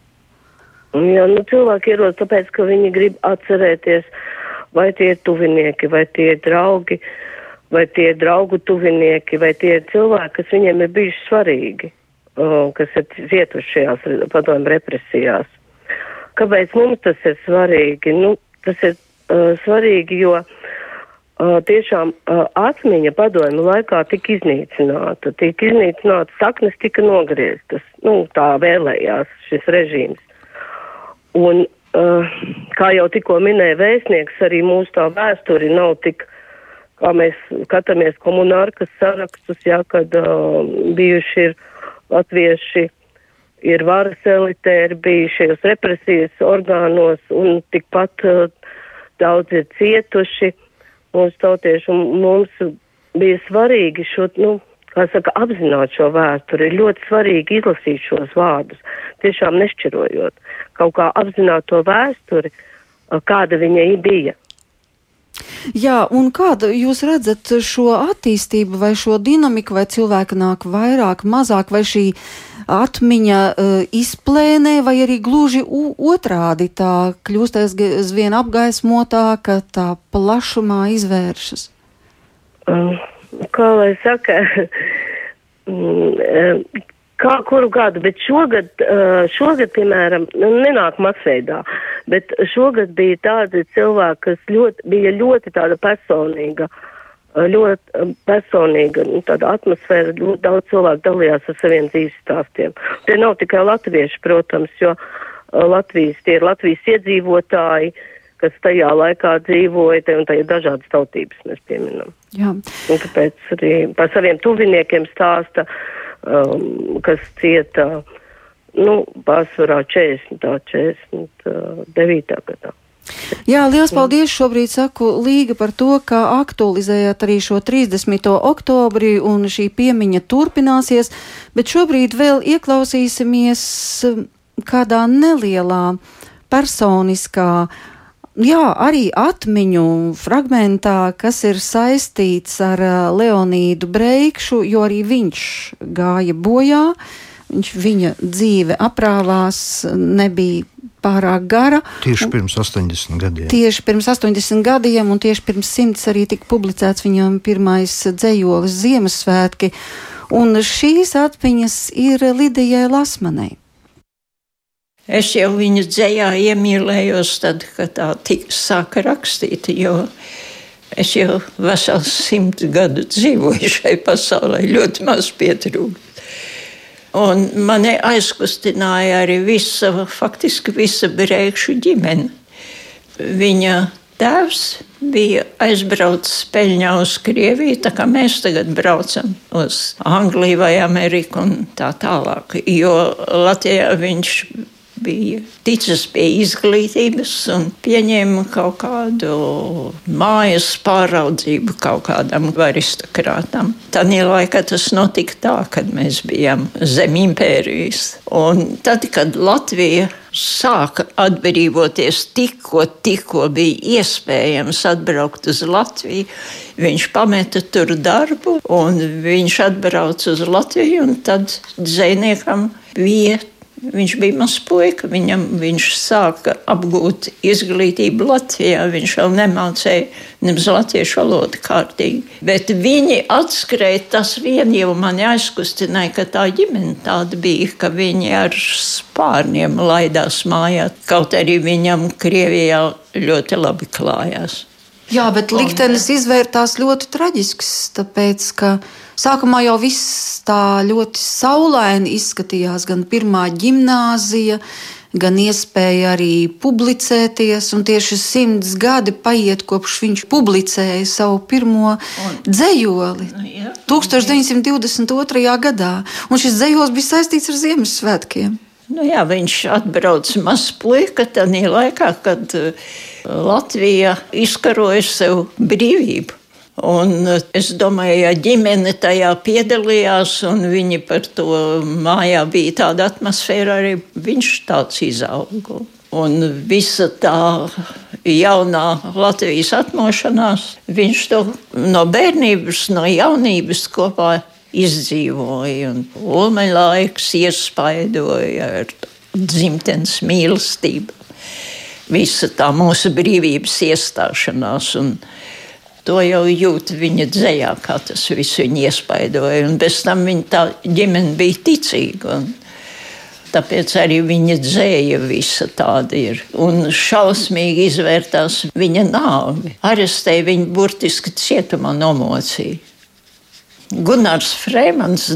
Jā, nu cilvēki ierodas tāpēc, ka viņi grib atcerēties, vai tie ir tuvinieki, vai tie ir draugi, vai tie ir draugu tuvinieki, vai tie ir cilvēki, kas viņiem ir bijuši svarīgi kas ir cietuši šajās padomu represijās. Kāpēc mums tas ir svarīgi? Nu, tas ir uh, svarīgi, jo uh, tiešām uh, atmiņa padomu laikā tika iznīcināta. Tika iznīcināta, saknes tika nogrieztas. Nu, tā vēlējās šis režīms. Un, uh, kā jau tikko minēja vēstnieks, arī mūsu tā vēsture nav tik, kā mēs skatāmies komunārkas sarakstus, jā, kad uh, bijuši ir latvieši ir varas elitē, ir bijušies represijas orgānos un tikpat uh, daudz ir cietuši mūsu tautieši. Un mums bija svarīgi šo, nu, kā saka, apzināt šo vēsturi. Ir ļoti svarīgi izlasīt šos vārdus, tiešām nešķirojot. Kaut kā apzināt to vēsturi, uh, kāda viņai bija. Jā, un kādu jūs redzat šo attīstību vai šo dinamiku, vai cilvēki nāk vairāk, mazāk, vai šī atmiņa uh, izplēnē, vai arī gluži otrādi tā kļūst aizvien apgaismotāka, tā plašumā izvēršas? Um, kā lai saka, mm, kā kuru gadu, bet šogad, uh, šogad piemēram, nu, nenāk masveidā, bet šogad bija tādi cilvēki, kas ļoti, bija ļoti tāda personīga, uh, ļoti personīga, nu, tāda atmosfēra, ļoti daudz cilvēku dalījās ar saviem dzīves stāstiem. Tie nav tikai latvieši, protams, jo uh, Latvijas, tie ir Latvijas iedzīvotāji, kas tajā laikā dzīvoja, te un tā ir dažādas tautības mēs pieminam. Jā. Un tāpēc arī par saviem tuviniekiem stāsta. Um, kas cieta, nu, pārsvarā 40. 49. gadā. Jā, liels paldies šobrīd saku Līga par to, ka aktualizējāt arī šo 30. oktobri un šī piemiņa turpināsies, bet šobrīd vēl ieklausīsimies kādā nelielā personiskā uh, jā, arī atmiņu fragmentā, kas ir saistīts ar Leonīdu Breikšu, jo arī viņš gāja bojā. Viņš, viņa dzīve aprāvās, nebija pārāk gara. Tieši pirms 80 gadiem. Tieši pirms 80 gadiem, un tieši pirms simts arī tika publicēts viņam pirmais dzējolis Ziemassvētki. Un šīs atmiņas ir Lidijai Lasmanai. Es jau viņu dzējā iemīlējos, tad, kad tā tika sāka rakstīt, es jau vesels simt gadu dzīvoju šai pasaulē, ļoti maz pietrūkt. Un mani aizkustināja arī visa, faktiski visa brēkšu ģimene. Viņa tēvs bija aizbraucis peļņā uz Krieviju, tā kā mēs tagad braucam uz Angliju vai Ameriku un tā tālāk. Jo Latvijā viņš bija ticis pie izglītības un pieņēma kaut kādu mājas pāraudzību kaut kādam aristokrātam. Tanī laikā tas notika tā, kad mēs bijām zem impērijas. Un tad, kad Latvija sāka atbrīvoties, tikko, tikko bija iespējams atbraukt uz Latviju. Viņš pameta tur darbu, un viņš atbrauca uz Latviju, un tad dzēniekam bija Viņš bija mazs puika, viņam, viņš sāka apgūt izglītību Latvijā. Viņš vēl nemācīja nemaz latviešu valodu kārtīgi. Bet viņi atskrēja tas vien, jau mani aizkustināja, ka tā ģimene tāda bija, ka viņi ar spārniem laidās mājā. Kaut arī viņam Krievijā ļoti labi klājās. Jā, bet liktenis izvērtās ļoti traģisks, tāpēc, ka Sākumā jau viss tā ļoti saulaini izskatījās, gan pirmā gimnāzija, gan iespēja arī publicēties. Tieši simts gadi paiet, kopš viņš publicēja savu pirmo un, dzējoli nu, jā, 1922. gadā. Un šis dzējos bija saistīts ar Ziemassvētkiem. Nu jā, viņš atbrauca mazs puika tajā laikā, kad uh, Latvija izkaroja sev brīvību. Un eh, es domāju, ja ģimene tajā piedalījās un viņi par to mājā bija tāda atmosfēra, arī viņš tāds izauga. Un visa tā jaunā Latvijas atmošanās, viņš to no bērnības, no jaunības kopā izdzīvoja. Un ulmeņlaiks iespaidoja ar dzimtenes mīlestību. Visa tā mūsu brīvības iestāšanās. Un, To jau jūt viņa dzējā, kā tas viss viņu iespaidoja. Un bez tam viņa tā ģimene bija ticīga. Un tāpēc arī viņa dzēja visa tāda ir. Un šausmīgi izvērtās viņa nāvi. Arestēja viņu burtiski cietumā nomocīja. Gunārs Frēmans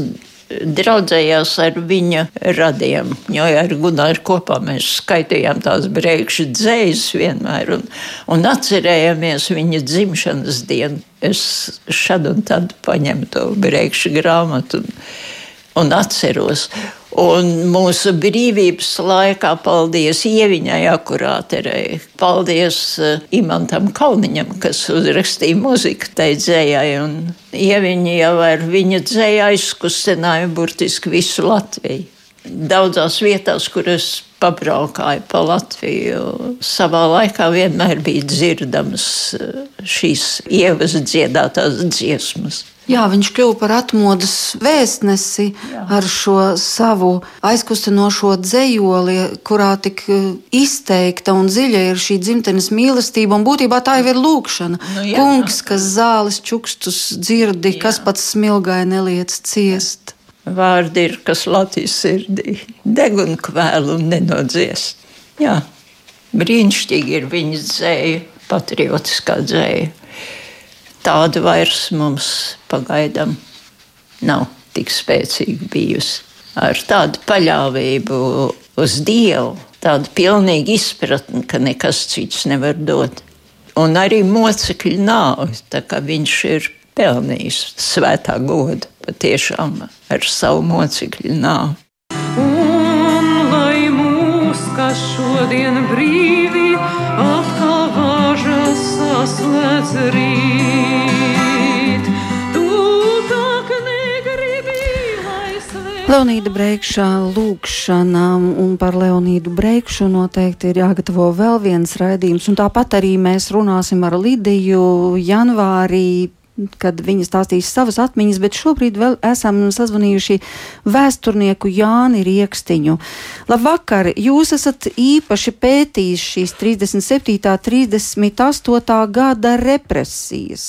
draudzējās ar viņa radiem. Jo ar Gunāru kopā mēs skaitījām tās brēkšu dzējas vienmēr un, un atcerējāmies viņa dzimšanas dienu. Es šad un tad paņemu to brēkšu grāmatu un, un atceros. Un mūsu brīvības laikā paldies Ieviņai akurāterei, paldies uh, Imantam Kalniņam, kas uzrakstīja muziku tai dzējai, un Ieviņa jau ar viņa dzēju aizkustināja burtiski visu Latviju. Daudzās vietās, kur es pabraukāju pa Latviju, savā laikā vienmēr bija dzirdamas uh, šīs ievas dziedātās dziesmas. Jā, viņš kļuva par atmodas vēstnesi Jā. ar šo savu aizkustinošo dzējoli, kurā tik eh, izteikta un dziļa ir šī dzimtenes mīlestība. Un būtībā tā jau ir lūkšana. Nu, jā. Kungs, kas zāles čukstus dzirdi, jā. kas pats smilgai neliec ciest. Vārdi ir, kas Latvijas sirdī deg un kvēl un nenodzies. Jā, brīnišķīgi ir viņa dzēja, patriotiskā dzēja tāda vairs mums pagaidām nav tik spēcīga bijusi. Ar tādu paļāvību uz Dievu, tādu pilnīgu izpratni, ka nekas cits nevar dot. Un arī mocekļu nāvi, tā kā viņš ir pelnījis svētā godu patiešām ar savu mocekļu nāvi. Un lai mūs, kas šodien brīvi saslēdz rīt. Leonīda Breikšā lūkšana, un par Leonīdu Breikšu noteikti ir jāgatavo vēl viens raidījums, un tāpat arī mēs runāsim ar Lidiju janvārī kad viņa stāstīs savas atmiņas, bet šobrīd vēl esam sazvanījuši vēsturnieku Jāni Riekstiņu. Labvakar! Jūs esat īpaši pētījis šīs 37. 38. gada represijas.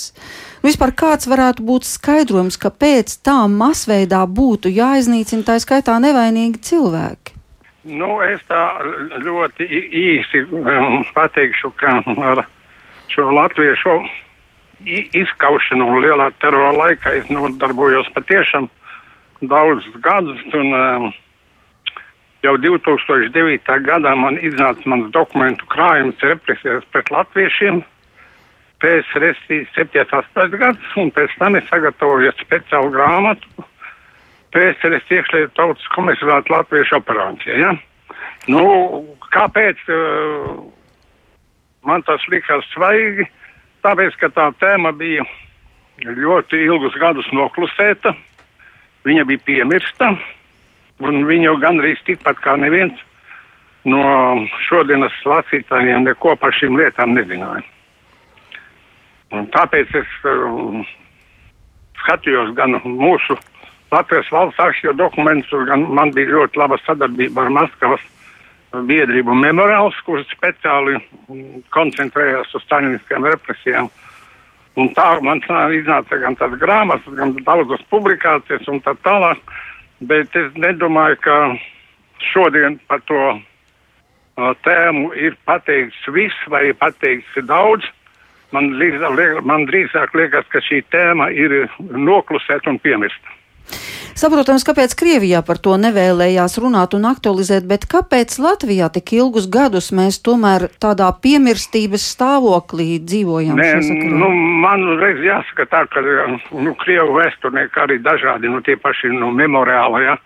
Vispār kāds varētu būt skaidrojums, kāpēc tā masveidā būtu jāiznīcina tā skaitā nevainīgi cilvēki? Nu, es tā ļoti īsi um, pateikšu, ka ar šo latviešu izskaušanu un lielā terora laikā es nodarbojos patiešām daudzus gadus. Un, um, jau 2009. gadā man iznāca mans dokumentu krājums represijas pret latviešiem. PSRS 7-8 gadus, un pēc tam es sagatavoju speciālu grāmatu PSRS iekšlietu tautas komisariāta latviešu operācija. Ja? Nu, kāpēc uh, man tas likās svaigi? Tāpēc, ka tā tēma bija ļoti ilgus gadus noklusēta, viņa bija piemirsta, un viņa jau gandrīz tikpat kā neviens no šodienas lasītājiem neko par šīm lietām nezināja. Un tāpēc es um, skatījos gan mūsu Latvijas valsts arhīvu dokumentus, gan man bija ļoti laba sadarbība ar Maskavas biedrību memoriāls, kurš speciāli koncentrējās uz staļiniskajām represijām. Un tā man iznāca gan tādas grāmatas, gan daudzas publikācijas un tā tālāk, bet es nedomāju, ka šodien par to uh, tēmu ir pateikts viss vai pateikts daudz. Man, man drīzāk liekas, ka šī tēma ir noklusēta un piemirsta. Saprotams, kāpēc Krievijā par to nevēlējās runāt un aktualizēt, bet kāpēc Latvijā tik ilgus gadus mēs tomēr tādā piemirstības stāvoklī dzīvojam? Nē, nu, man reiz jāsaka tā, ka nu, Krievu vēsturnieki arī dažādi, nu tie paši nu, memoriāli, ja,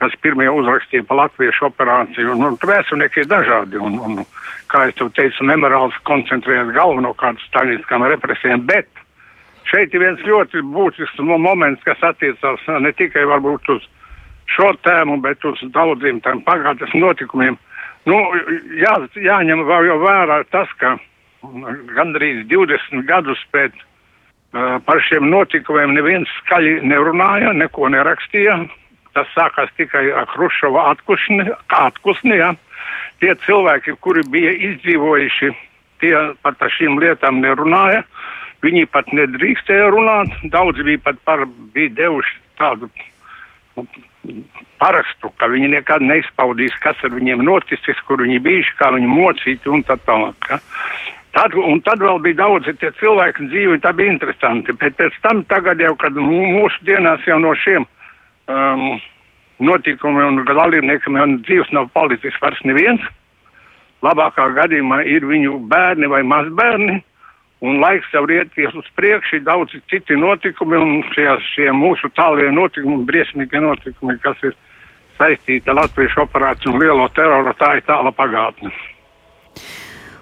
kas pirmie uzrakstīja pa latviešu operāciju. Nu, vēsturnieki ir dažādi. Un, un, kā es jau teicu, memoriāls koncentrējas galvenokārt uz staļiniskām represijām, bet šeit ir viens ļoti būtisks moments, kas attiecās ne tikai varbūt uz šo tēmu, bet uz daudziem tādiem pagātnes notikumiem. Nu, jā, jāņem vēl vērā tas, ka gandrīz 20 gadus pēc uh, par šiem notikumiem neviens skaļi nerunāja, neko nerakstīja. Tas sākās tikai ar Hrušova atkusni, atkusni ja. Tie cilvēki, kuri bija izdzīvojuši, tie par šīm lietām nerunāja. Uh, Viņi pat nedrīkstēja runāt. Daudzi bija pat par, bija devuši tādu nu, parakstu, ka viņi nekad neizpaudīs, kas ar viņiem noticis, kur viņi bijuši, kā viņi mocīti un tā tālāk. Ja. Tad, un tad vēl bija daudzi tie cilvēki dzīvi, tā bija interesanti. Bet pēc tam tagad jau, kad mūsu dienās jau no šiem um, notikumiem un dalībniekiem jau dzīves nav palicis vairs neviens, labākā gadījumā ir viņu bērni vai mazbērni un laiks jau rieties uz priekšu, ir daudz citi notikumi, un šie, šie mūsu tālie notikumi, briesmīgi notikumi, kas ir saistīti ar Latvijas operāciju un lielo teroru, tā ir tāla pagātne.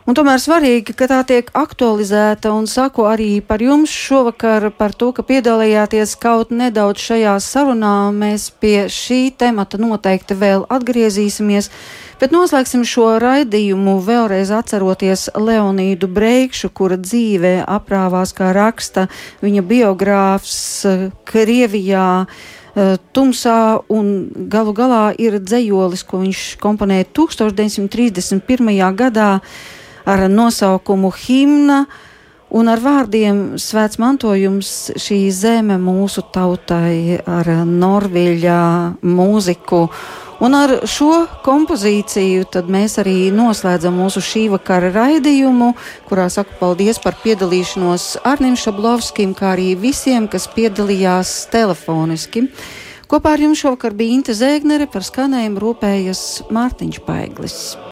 Un tomēr svarīgi, ka tā tiek aktualizēta un saku arī par jums šovakar par to, ka piedalījāties kaut nedaudz šajā sarunā. Mēs pie šī temata noteikti vēl atgriezīsimies, bet noslēgsim šo raidījumu vēlreiz atceroties Leonīdu Breikšu, kura dzīvē aprāvās, kā raksta viņa biogrāfs Krievijā eh, tumsā un galu galā ir dzējolis, ko viņš komponēja 1931. gadā ar nosaukumu Himna. Un ar vārdiem svēts mantojums šī zeme mūsu tautai, ar Norvēģa mūziku. Un ar šo kompozīciju mēs arī noslēdzam mūsu šī vakara raidījumu, kurā saku paldies par piedalīšanos Arnim Šablovskim, kā arī visiem, kas piedalījās telefoniski. Kopā ar jums šovakar bija Inte Zēgnere, par skanējumu rūpējas Mārtiņš Paiglis.